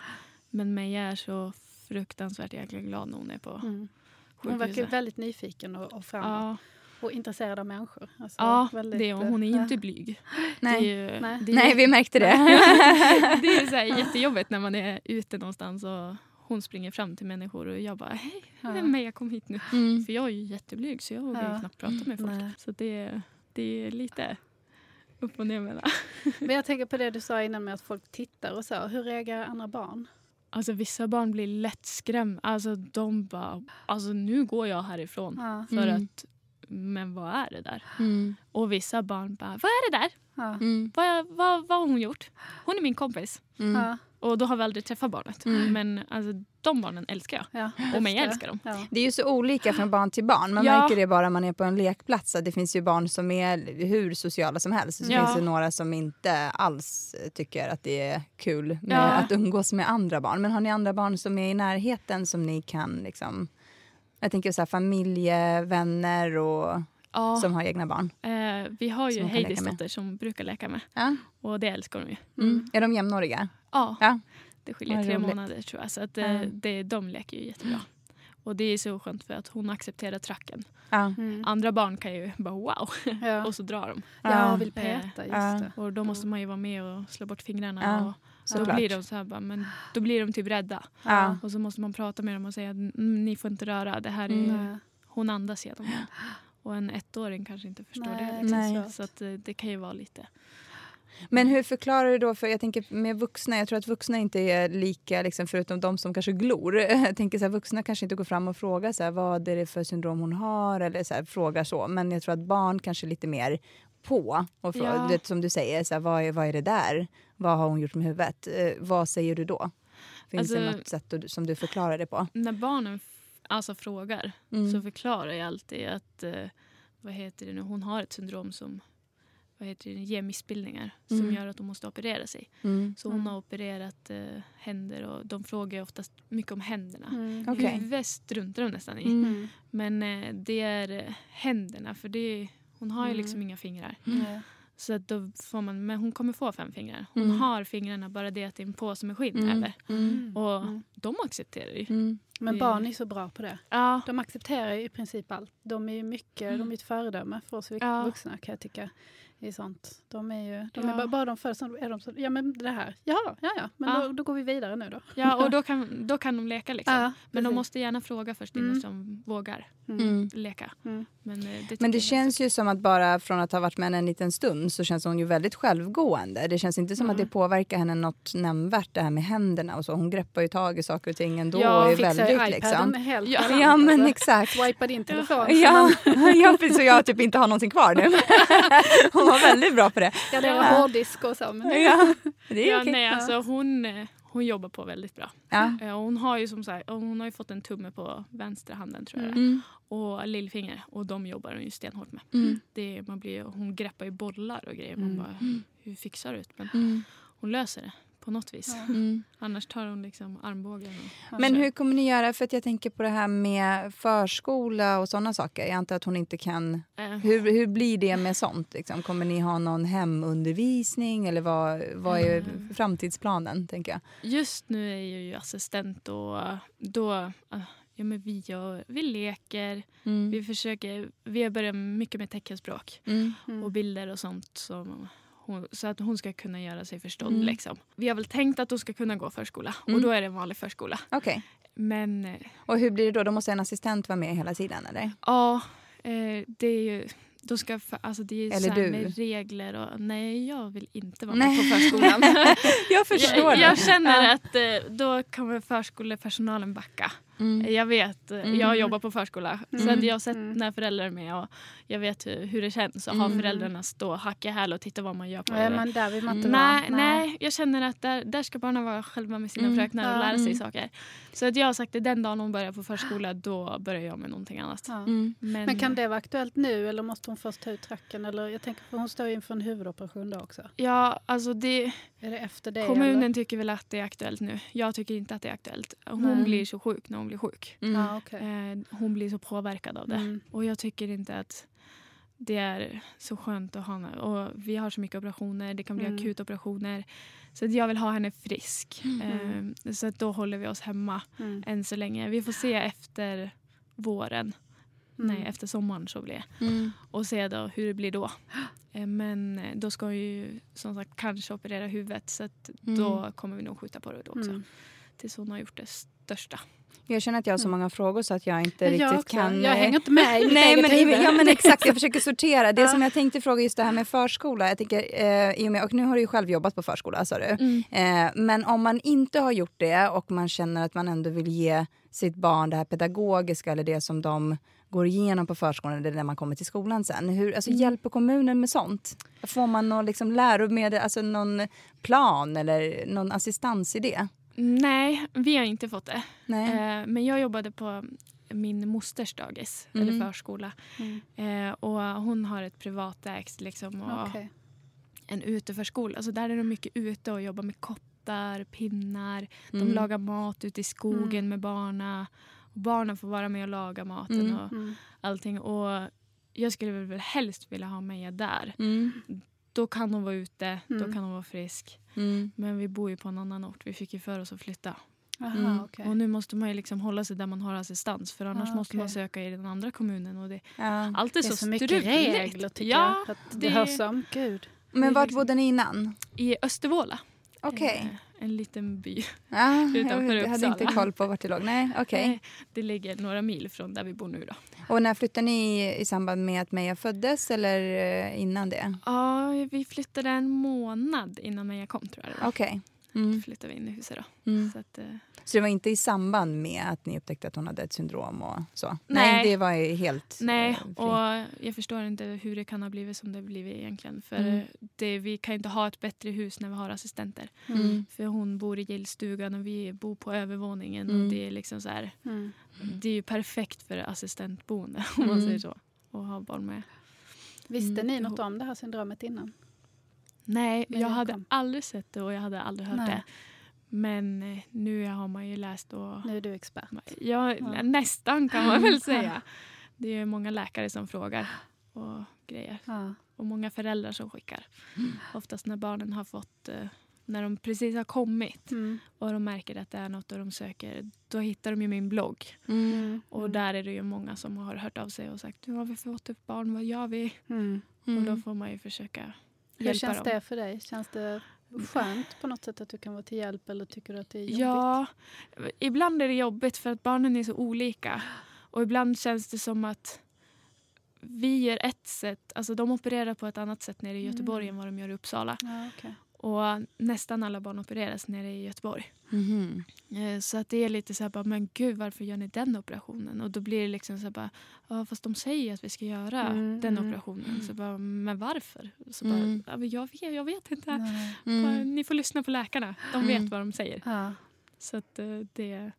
Men Meja är så fruktansvärt jäkla glad när hon är på Mm. Hon verkar ju sjukhuset. väldigt nyfiken och, och framåt. Ja, Och intresserad av människor. Alltså, ja väldigt, det, hon är eh, inte blyg. Nej. Det är ju, Nej. Är, Nej, vi märkte det. det är så här jättejobbigt när man är ute någonstans och hon springer fram till människor och jag bara hej, Ja. Meja kom hit nu. Mm. För jag är ju jätteblyg så jag vågar ju Ja. knappt prata med folk. Nej. Så det, det är lite upp och ner med det. Men jag tänker på det du sa innan med att folk tittar och så. Hur reagerar andra barn? Alltså vissa barn blir lättskrämda. Alltså de bara, alltså nu går jag härifrån. Ja. För Mm. att, men vad är det där? Mm. Och vissa barn bara, vad är det där? Ja. Mm. Vad, vad, vad har hon gjort? Hon är min kompis. Mm. Ja. Och då har vi aldrig träffat barnet. Mm. Men alltså, de barnen älskar jag. Ja. Och mig älskar dem. Ja. Det är ju så olika från barn till barn. Man Ja. märker det bara man är på en lekplats. att Det finns ju barn som är hur sociala som helst. Så Ja. finns det några som inte alls tycker att det är kul med Ja. att umgås med andra barn. Men har ni andra barn som är i närheten som ni kan liksom... Jag tänker så här familjevänner och Ja, som har egna barn. eh, vi har ju Heidis dotter som brukar leka med. Ja. Och det älskar hon ju. Mm. Är de jämnåriga? Ja, Ja. det skiljer Vad tre roligt. månader tror jag. Så att, eh, Ja. det, de leker ju jättebra. Och det är så skönt för att hon accepterar tracken. Ja. Mm. Andra barn kan ju bara wow Ja. och så drar de. ja, vill Eh, peta. Just ja. det. Och då måste man ju vara med och slå bort fingrarna. Ja, och då såklart. blir de så här bara, men då blir de typ rädda. Ja. Och så måste man prata med dem och säga "Mm, ni får inte röra. Det här är, Mm. Hon andas genom den. Och en ettåring kanske inte förstår Nej, det. Liksom. Så att, eh, det kan ju vara lite... Men hur förklarar du då, för jag tänker med vuxna, jag tror att vuxna inte är lika, liksom, förutom de som kanske glor. Jag tänker så här, vuxna kanske inte går fram och frågar så här, vad är det för syndrom hon har eller så här, frågar så. Men jag tror att barn kanske är lite mer på och frågar, Ja. det, som du säger, så här, vad, är, vad är det där? Vad har hon gjort med huvudet? Eh, vad säger du då? Finns det Alltså- något sätt du, som du förklarar det på? När barnen alltså frågar Mm. så förklarar jag alltid att eh, vad heter det nu? hon har ett syndrom som vad heter det, ger missbildningar som Mm. gör att hon måste operera sig. Mm. Så hon har opererat eh, händer och de frågar ju oftast mycket om händerna. Mm. Okej. Huvudet struntar de nästan i. Mm. Mm. Men eh, det är eh, händerna för det är, hon har ju Mm. liksom inga fingrar. Nej. Så att då får man, men hon kommer få fem fingrar. Hon Mm. har fingrarna bara det att det är en påse med skinn Mm. över. Mm. Och Mm. de accepterar ju. Mm. Men barn är så bra på det. Ja, De accepterar ju i princip allt. De är ju mycket, de är ett föredöme för oss Ja. vuxna kan jag tycka. I sånt. De är ju, de Ja. är bara, bara de föds är de så, ja men det här, ja, ja, ja, men Ja. Då, då går vi vidare nu då. ja och då kan, då kan de leka liksom. Ja, men de måste gärna fråga först innan Mm. de vågar Mm. leka. Mm. Men eh, det, Men det känns ju som att bara från att ha varit med henne en liten stund så känns hon ju väldigt självgående. Det känns inte som att Mm. det påverkar henne något nämnvärt det här med händerna och så. Hon greppar ju tag i saker och ting ändå Ja, och är Fixar väldigt iPaden liksom. helt Ja. galant, Ja men alltså. exakt. Swipa din telefon. så Ja, ja, precis. Så jag typ inte har någonting kvar nu. Hon var väldigt bra på det. Ja. hårddisk och så. Men det, Ja, det är ja, okej. nej, alltså, hon, eh, hon jobbar på väldigt bra. Ja. Eh, Hon har ju som sagt, och hon har ju fått en tumme på vänstra handen tror jag det. Mm, och lillfinger och de jobbar hon ju stenhårt med. mm, Det, man blir, hon greppar ju bollar och grejer. Man Mm. bara, hur fixar du det? Men mm, hon löser det på något vis. mm. Annars tar hon liksom armbågen. Och, Men hur kommer ni göra? För att jag tänker på det här med förskola och sådana saker. Jag antar att hon inte kan... Eh, Hur, hur blir det med sånt? Liksom? Kommer ni ha någon hemundervisning eller vad, vad är Mm. framtidsplanen? tänker jag? Just nu är jag ju assistent och då ja, men vi, gör, vi leker, Mm. vi försöker, vi har börjat mycket med teckenspråk Mm. och bilder och sånt som hon, så att hon ska kunna göra sig förstådd. Mm. Liksom. Vi har väl tänkt att hon ska kunna gå förskola Mm. och då är det en vanlig förskola. Okej. Men eh, Och hur blir det då? Då måste en assistent vara med hela tiden? eller? ja, eh, det är ju då ska, alltså det är Eller du. med regler och nej jag vill inte vara Nej. med på förskolan. Jag förstår jag, jag känner att eh, då kommer förskolepersonalen backa. Mm. Jag vet, eh, Mm. jag jobbar på förskola så Mm. att jag har sett Mm. när föräldrar är med och jag vet hur, hur det känns att ha Mm. föräldrarna stå och hacka häl och titta vad man gör på Ja, men där vill man inte Nej, vara. nej, jag känner att där, där ska barnen vara själva med sina Mm. fröknar och lära sig Mm. saker. Så att jag har sagt att den dagen hon börjar på förskola då börjar jag med någonting annat. Ja. Mm. Men, Men kan det vara aktuellt nu eller måste hon först ta ut tracken? Eller, jag tänker hon står ju inför en huvudoperation då också. Ja, alltså det, Är det efter det? kommunen eller? tycker väl att det är aktuellt nu. Jag tycker inte att det är aktuellt. Hon Nej. blir så sjuk när hon blir sjuk. Mm. Ja, okej. Eh, hon blir så påverkad av det. Mm. Och jag tycker inte att det är så skönt att ha henne. Och vi har så mycket operationer, det kan bli Mm. akutoperationer. Så att jag vill ha henne frisk. Mm. Eh, så att då håller vi oss hemma Mm. än så länge. Vi får se efter våren, Mm. nej efter sommaren så blir det. Mm. Och se då hur det blir då. Eh, Men eh, då ska hon ju som sagt kanske operera huvudet så att Mm. då kommer vi nog skjuta på det då också. Mm. Tills hon har gjort det största. Jag känner att jag har så många frågor så att jag inte Jag riktigt också. kan... Jag eh, hänger inte med i mitt Nej, eget men, huvud. ja men exakt, jag försöker sortera. Det Ja. som jag tänkte fråga just det här med förskola. Jag tänker, eh, med, och nu har du ju själv jobbat på förskola sa du. Eh, men om man inte har gjort det och man känner att man ändå vill ge sitt barn det här pedagogiska eller det som de går igenom på förskolan eller när man kommer till skolan sen. Hur, alltså, Hjälper kommunen med sånt? Får man någon liksom läromedel, alltså någon plan eller någon assistans i det? Nej, vi har inte fått det. Eh, Men jag jobbade på min mosters dagis, Mm. eller förskola. Mm. Eh, och hon har ett privatägt liksom, och Okej. en uteförskola. Alltså där är de mycket ute och jobbar med kottar, pinnar. Mm. De lagar mat ute i skogen med barna. Och barnen får vara med och laga maten Mm. och Mm. allting. Och jag skulle väl helst vilja ha Meja där. Då kan hon vara ute, då Mm. kan hon vara frisk. Mm. Men vi bor ju på en annan ort. Vi fick ju för oss att flytta. Aha, Mm. okej. Och nu måste man ju liksom hålla sig där man har assistans. För annars Ah, måste man söka i den andra kommunen. Och det, Ja. allt är, Det är så, så mycket regler tycker ja, jag. Att det, det- hörs om. Gud. Men vart liksom- bodde ni innan? I Östervåla. Okej. Eh, en liten by. Ja, Utanför jag hade inte koll på vart det låg. Nej. Eh, Det ligger några mil från där vi bor nu. Då. Och när flyttade ni i samband med att Meja föddes eller eh, innan det? Ja, vi flyttade en månad innan Meja kom tror jag. Okej. Då Mm. flyttade vi in i huset då. Mm. Så att, eh, Så det var inte i samband med att ni upptäckte att hon hade ett syndrom och så? Nej. det var ju helt nej, eh, och jag förstår inte hur det kan ha blivit som det blivit egentligen. För Mm. eh, det, vi kan inte ha ett bättre hus när vi har assistenter. Mm. För hon bor i gillstugan och vi bor på övervåningen. Mm. Och det är liksom så här, Mm. det är ju perfekt för assistentboende om man Mm. säger så. Och ha barn med. Visste Mm. ni något om det här syndromet innan? Nej, Men jag hade kom. aldrig sett det och jag hade aldrig hört Nej. det. Men eh, nu har man ju läst och Nu är du expert. ja, Ja. nästan kan man väl säga. Det är ju många läkare som frågar och grejer. Ja. Och många föräldrar som skickar. Mm. Oftast när barnen har fått, eh, när de precis har kommit Mm. och de märker att det är något och de söker, då hittar de ju min blogg. Mm. Och där är det ju många som har hört av sig och sagt nu har vi fått ett barn, vad gör vi? Mm. Mm. Och då får man ju försöka Hur känns dem. det för dig? Känns det skönt på något sätt att du kan vara till hjälp eller tycker du att det är jobbigt? Ja, ibland är det jobbigt för att barnen är så olika. Och ibland känns det som att vi gör ett sätt, alltså de opererar på ett annat sätt nere i Göteborg än vad de gör i Uppsala. Ja, okej. Och nästan alla barn opereras nere i Göteborg. Mhm. Eh, Så att det är lite så här bara, men gud varför gör ni den operationen? Och då blir det liksom så här bara, ja fast de säger att vi ska göra Mm, den mm. operationen. Så bara, men varför? Så Mm. bara, ja, men jag, vet, jag vet inte. Bara, Mm. Ni får lyssna på läkarna, de Mm. vet vad de säger. Ja. Så att eh, det,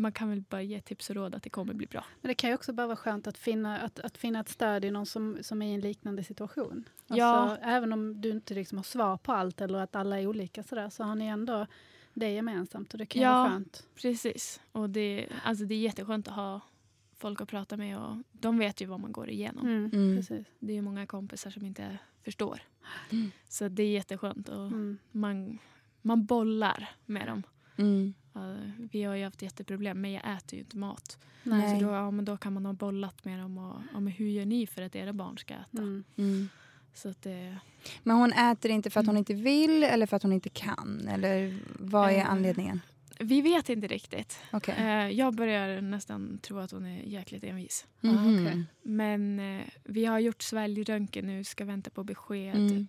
man kan väl bara ge tips och råd att det kommer bli bra. Men det kan ju också bara vara skönt att finna, att, att finna ett stöd i någon som, som är i en liknande situation. Alltså, Ja. Även om du inte liksom har svar på allt eller att alla är olika sådär, så har ni ändå det gemensamt och det kan ju Ja. vara skönt. Precis. Och det, alltså det är jätteskönt att ha folk att prata med och de vet ju vad man går igenom. Mm. Mm. Precis. Det är ju många kompisar som inte förstår. Mm. Så det är jätteskönt och Mm. man, man bollar med dem. Mm. Ja, vi har ju haft jätteproblem, men jag äter ju inte mat. Nej. Så då, ja, men då kan man ha bollat med dem och ja, men hur gör ni för att era barn ska äta? Mm. Mm. Så att det, Men hon äter inte för att hon inte vill eller för att hon inte kan? Eller vad är Eh, anledningen? vi vet inte riktigt. Okej. Eh, jag börjar nästan tro att hon är jäkligt envis. Mhm. okej. Men eh, vi har gjort sväljröntgen nu, ska vänta på besked. Mm.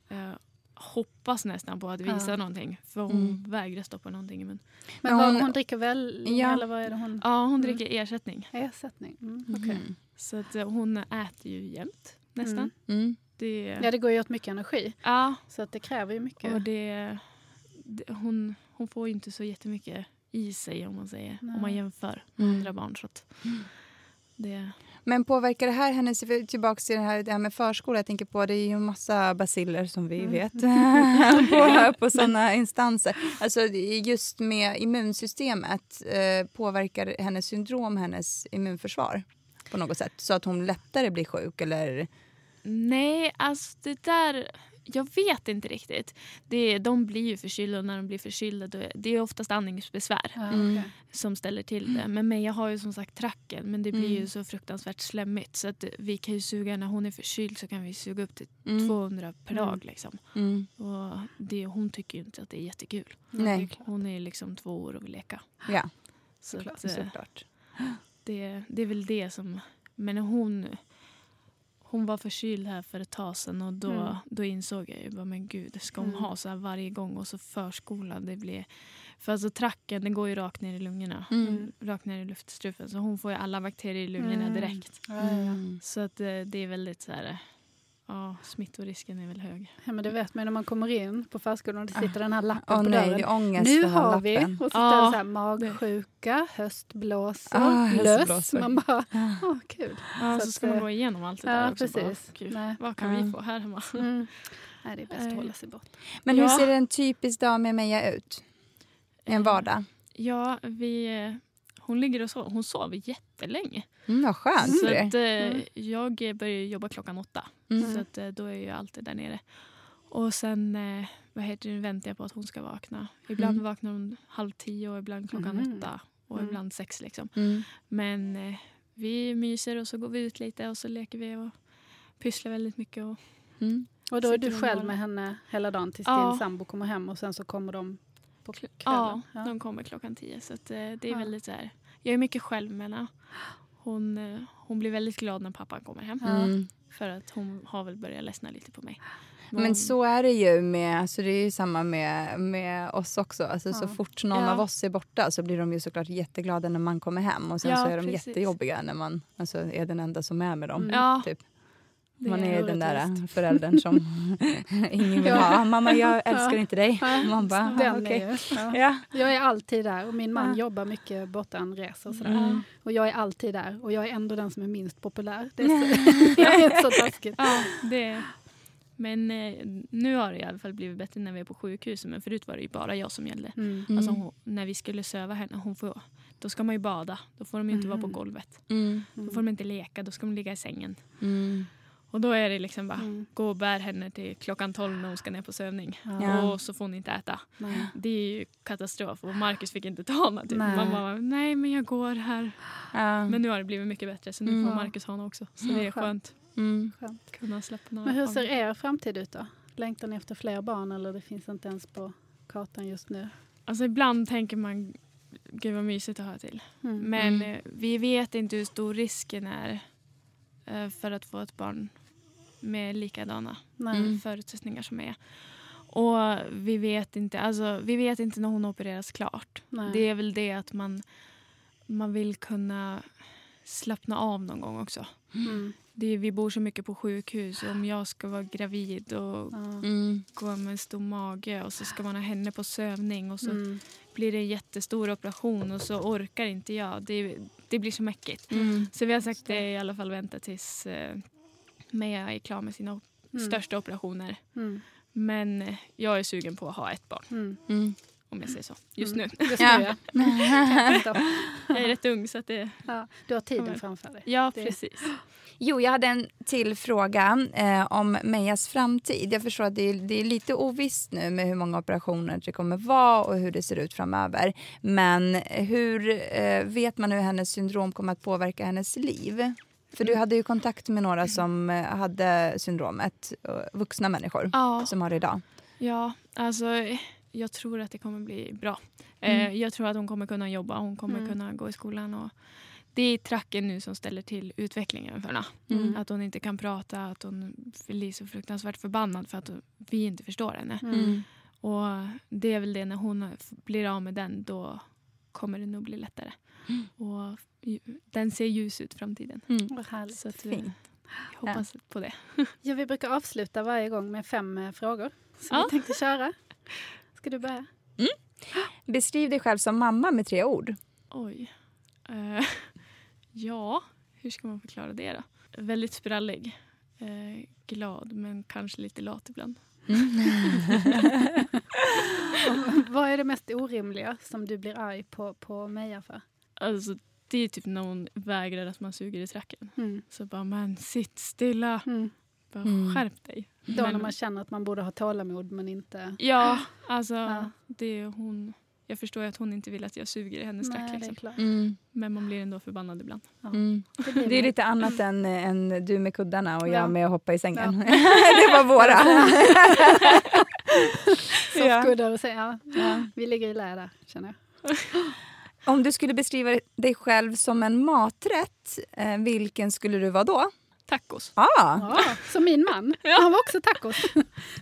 Hoppas nästan på att visa Ja. någonting. För hon Mm. vägrar stoppa någonting i mun. Men Men hon- hon, dricker väl, Ja. eller vad är det hon? Ja, hon Mm. dricker ersättning. Ersättning? Mm, okej. Mhm. Så att eh, hon äter ju jämt nästan. Mm. Mm. Det, Ja, det går ju åt mycket energi. ja, Så att det kräver ju mycket. och det, det, hon, hon får ju inte så jättemycket i sig om man säger. Nej. Om man jämför Mm. andra barn. Så att det, Men påverkar det här hennes... Tillbaka till det här, det här med förskola. Jag tänker på det är ju en massa basiller som vi Mm. vet på, på såna instanser. Alltså just med immunsystemet. Eh, påverkar hennes syndrom hennes immunförsvar på något sätt? Så att hon lättare blir sjuk eller? nej, alltså det där... Jag vet inte riktigt. Det, de blir ju förkylda och när de blir förkylda då det är oftast andningsbesvär Ja, Mm. som ställer till det. Men Meja har ju som sagt tracken men det blir Mm. ju så fruktansvärt slemmigt så att vi kan ju suga när hon är förkyld så kan vi suga upp till Mm. 200 per Mm. dag. Liksom. Mm. Och det, hon tycker ju inte att det är jättekul. Nej. Hon är liksom två år och vill leka. Ja, Så Såklart, att, eh, såklart. det, det är väl det som... Men hon, hon var förkyld här för ett tag sedan och då, Mm. då insåg jag ju bara, men gud, ska hon Mm. ha så här varje gång och så förskola, det blir... För alltså tracken, den går ju rakt ner i lungorna. Mm. Rakt ner i luftstrupen. Så hon får ju alla bakterier i lungorna Mm. direkt. Mm. Så att eh, det är väldigt så här... Ja, smittorisken är väl hög. Ja, men det vet man ju när man kommer in på förskolan och det sitter den här lappen Åh på nej, dörren. det Nu har vi, lappen. och så det så här magsjuka, höstblåsor, Ah, löss. Man bara, Ah. åh kul. Ja, Så så, att, ska man eh, gå igenom allt det ja, där också. precis. Bara, Nej. vad kan Ja. vi få här hemma? Mm. Nej, det är bäst att hålla sig bort. Men hur Ja. ser en typisk dag med Meja ut? En Eh, vardag? Ja, vi, eh, hon ligger och sover. Hon sover jättelänge. Mm, vad skönt Så er. att, eh, Mm. jag börjar jobba klockan åtta. Mm. Så att, eh, då är jag alltid där nere. Och sen eh, vad heter det, väntar jag på att hon ska vakna. Ibland Mm. vaknar hon halv tio och ibland klockan Mhm. åtta. Och Mm. ibland sex liksom. Mm. Men eh, vi myser och så går vi ut lite och så leker vi och pysslar väldigt mycket. Och, Mm. Och då är du själv med henne hela dagen tills Ja. din sambo kommer hem och sen så kommer de på kvällen? ja, Ja. de kommer klockan tio. Så att, eh, det är Ja. väldigt så här. Jag är mycket själv med henne. Hon, eh, hon blir väldigt glad när pappan kommer hem. Mm. För att hon har väl börjat ledsna lite på mig. Men Hon- så är det ju med, alltså det är ju samma med, med oss också. Alltså Så Ja. fort någon Ja. av oss är borta så blir de ju såklart jätteglada när man kommer hem och sen Ja, så är de precis. jättejobbiga när man alltså, är den enda som är med dem. Mm. Ja, Typ. Det Man är den där föräldern som ingen vill Ja. ha. Mamma jag älskar Ja. inte dig. Man bara, den "Ah, är okej." ju, ja. Ja. Jag är alltid där och min man Ja. jobbar mycket borta, han reser och sådär. Mm. Och jag är alltid där och jag är ändå den som är minst populär. Det är så, det är så taskigt. Ja, det... Men eh, nu har det i alla fall blivit bättre när vi är på sjukhuset. Men förut var det ju bara jag som gällde. Mm. Mm. Alltså hon, när vi skulle söva henne, hon får, då ska man ju bada. Då får de ju inte vara på Mhm. golvet. Mm. Då får de inte leka, då ska de ligga i sängen. Mm. Och då är det liksom bara Mm. gå och bär henne till klockan 12 när hon ska ner på sövning. Ja. Och så får hon inte äta. Nej. Det är ju katastrof. Och Marcus fick inte ta henne. Typ. Nej. Mamma bara, nej men jag går här. Ja. Men nu har det blivit mycket bättre så nu Mm. får Marcus ha henne också. Så det är Skönt. skönt Mm. Skönt. att kunna släppa några Men hur ser er framtid ut då? Längtar ni efter fler barn eller det finns inte ens på kartan just nu? Alltså ibland tänker man, gud vad mysigt att ha till. Mm. Men Mm. eh, vi vet inte hur stor risken är eh, för att få ett barn med likadana. Mm. förutsättningar som är. Och vi vet inte, alltså, vi vet inte när hon opereras klart. Nej. Det är väl det att man, man vill kunna slappna av någon gång också. Mm. Det vi bor så mycket på sjukhus. Om jag ska vara gravid och. Mm. gå med en stor mage och så ska man ha henne på sövning och så Mm. blir det en jättestor operation och så orkar inte jag. Det, det blir så mäckigt. Mm. Så vi har sagt det i alla fall vänta tills eh, Meja är klar med sina op- Mm. största operationer. Mm. Men eh, jag är sugen på att ha ett barn, Mm. Mm. om jag säger så. Just Mm. nu. Just nu, Ja. ja. Stopp. Jag är rätt ung så att det... ja. Du har tiden framför dig. Ja, Det- precis. Jo, jag hade en till fråga eh, om Mejas framtid. Jag förstår att det är, det är lite ovisst nu med hur många operationer det kommer vara och hur det ser ut framöver. Men hur eh, vet man hur hennes syndrom kommer att påverka hennes liv? För du hade ju kontakt med några som eh, hade syndromet, eh, vuxna människor Ja, som har det idag. ja, alltså jag tror att det kommer bli bra. Eh, Mm. Jag tror att hon kommer kunna jobba, hon kommer Mm. kunna gå i skolan och det är tracken nu som ställer till utvecklingen för henne. Mm. Att hon inte kan prata, att hon blir så fruktansvärt förbannad för att vi inte förstår henne. Mm. Och det är väl det, när hon blir av med den, då kommer det nog bli lättare. Mm. Och den ser ljus ut framtiden. Vad härligt. Så att, eh, Fint. jag hoppas på det. Ja, vi brukar avsluta varje gång med fem eh, frågor. Så Ja. vi tänkte köra. Ska du börja? Beskriv dig själv som mamma med tre ord. Oj. Eh, ja, hur ska man förklara det då? Väldigt sprallig. Eh, glad, men kanske lite lat ibland. Vad är det mest orimliga som du blir arg på, på Meja för? Alltså, det är typ när hon vägrar att man suger i tracken. Mm. Så bara, men sitt stilla. Mm. Bara Mm. skärp dig. Då Men- när man känner att man borde ha tålamod men inte... Ja, alltså Ja. det är hon. Jag förstår ju att hon inte vill att jag suger i hennes track. Liksom. klart. Men man blir ändå förbannad ibland. Mm. Det Det är lite annat än, än du med kuddarna och Ja. jag med att hoppa i sängen. Ja. det var våra. Ja. Soffkuddar och så, ja. ja. Vi ligger i lä där, känner jag. Om du skulle beskriva dig själv som en maträtt, eh, vilken skulle du vara då? Tacos. Ah, Ja, som min man. Han var också tacos.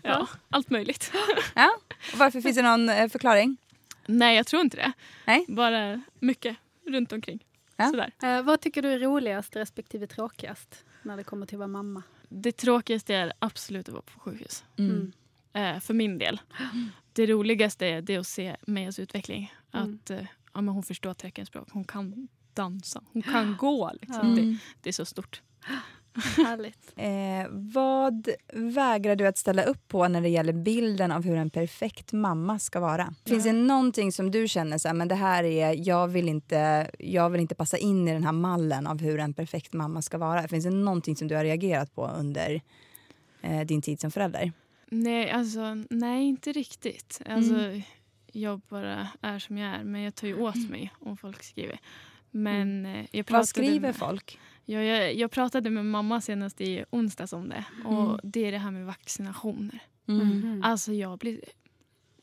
Ja, allt möjligt. ja. Och Varför finns det någon eh, förklaring? Nej, jag tror inte det. Nej. Bara mycket runt omkring. Ja. Sådär. Eh, vad tycker du är roligast respektive tråkigast när det kommer till att vara mamma? Det tråkigaste är absolut att vara på sjukhus. Mm. Eh, för min del. Det roligaste är det att se Mejas utveckling. Mm. Att eh, ja, men hon förstår teckenspråk. Hon kan dansa. Hon kan gå. Liksom. Det, det är så stort. Härligt. Eh, vad vägrar du att ställa upp på när det gäller bilden av hur en perfekt mamma ska vara? Finns det någonting som du känner så här, men det här är, jag vill, inte, jag vill inte passa in i den här mallen av hur en perfekt mamma ska vara? Finns det någonting som du har reagerat på under eh, din tid som förälder? Nej, alltså, nej inte riktigt. Alltså, Jag bara är som jag är. Men jag tar ju åt mig om folk skriver. Men eh, jag pratade Vad skriver med, folk? Ja, jag, jag pratade med mamma senast i onsdags om det. Och Det är det här med vaccinationer. Mm. Alltså jag blir,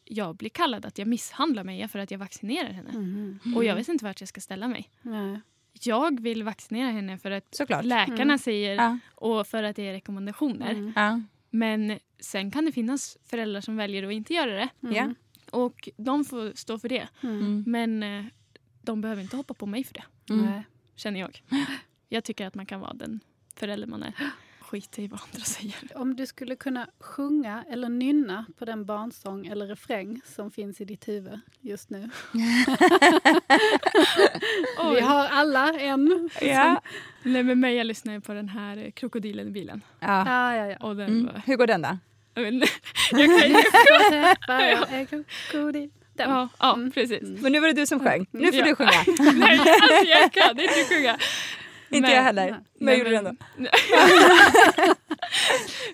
jag blir kallad att jag misshandlar mig för att jag vaccinerar henne. Mm. Och jag vet inte vart jag ska ställa mig. Nej. Jag vill vaccinera henne för att Såklart. läkarna Mm. säger Ja. och för att det är rekommendationer. Mm. Ja. Men sen kan det finnas föräldrar som väljer att inte göra det. Ja. Och de får stå för det. Mm. Men eh, de behöver inte hoppa på mig för det, Nej. känner jag. Jag tycker att man kan vara den förälder man är. Skita i vad andra säger. Om du skulle kunna sjunga eller nynna på den barnsång eller refräng som finns i ditt huvud just nu. Vi har alla en. Ja. Nej, men mig jag lyssnar på den här eh, krokodilen i bilen. Ja. Ja, ja, ja. Och den Mm. var... Hur går den då? Jag, inte. kan ju... Krokodil. Den. Ja, ja Mm. precis. Men nu var det du som sjöng. Nu får Ja. du sjunga. Nej, alltså jag kan inte sjunga. Inte Men- jag heller. Men jag Nej, gjorde det ändå.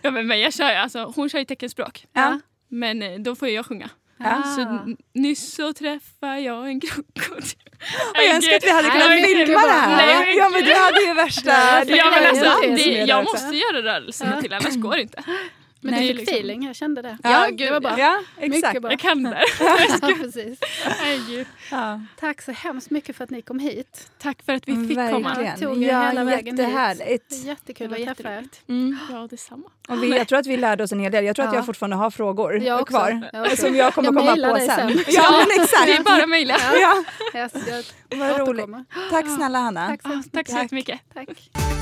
ja, men, men jag kör, alltså, hon kör ju teckenspråk. Ja. Men eh, då får jag sjunga. Ja. Så nyss så träffade jag en krokodil. Och jag önskar att vi hade Nej, kunnat men filma det här. nej, ja, men du hade ju värsta... Ja, Ja, men alltså, det, jag måste göra rörelserna till, annars går det inte. Men Nej, du fick liksom. feeling, jag kände det. Ja, det var bra. Ja, exakt. Mycket bra. Jag kan det. Ja, precis. Herregud. Ja. Tack så hemskt mycket för att ni kom hit. Tack för att vi fick komma. Ja, tog Ja, hela vägen hit. jättehärligt. Det är jättekul Det att träffa er. Mm. Ja, detsamma. Och vi, jag tror att vi lärde oss en hel del. Jag tror att Ja. jag fortfarande har frågor Jag kvar. Jag. Som jag kommer Jag komma på sen. sen. Ja, men exakt. Det är bara mejla. Ja, Yes, jag vad roligt. Tack snälla Hanna. Tack så Ah, tack så mycket. jättemycket. Tack.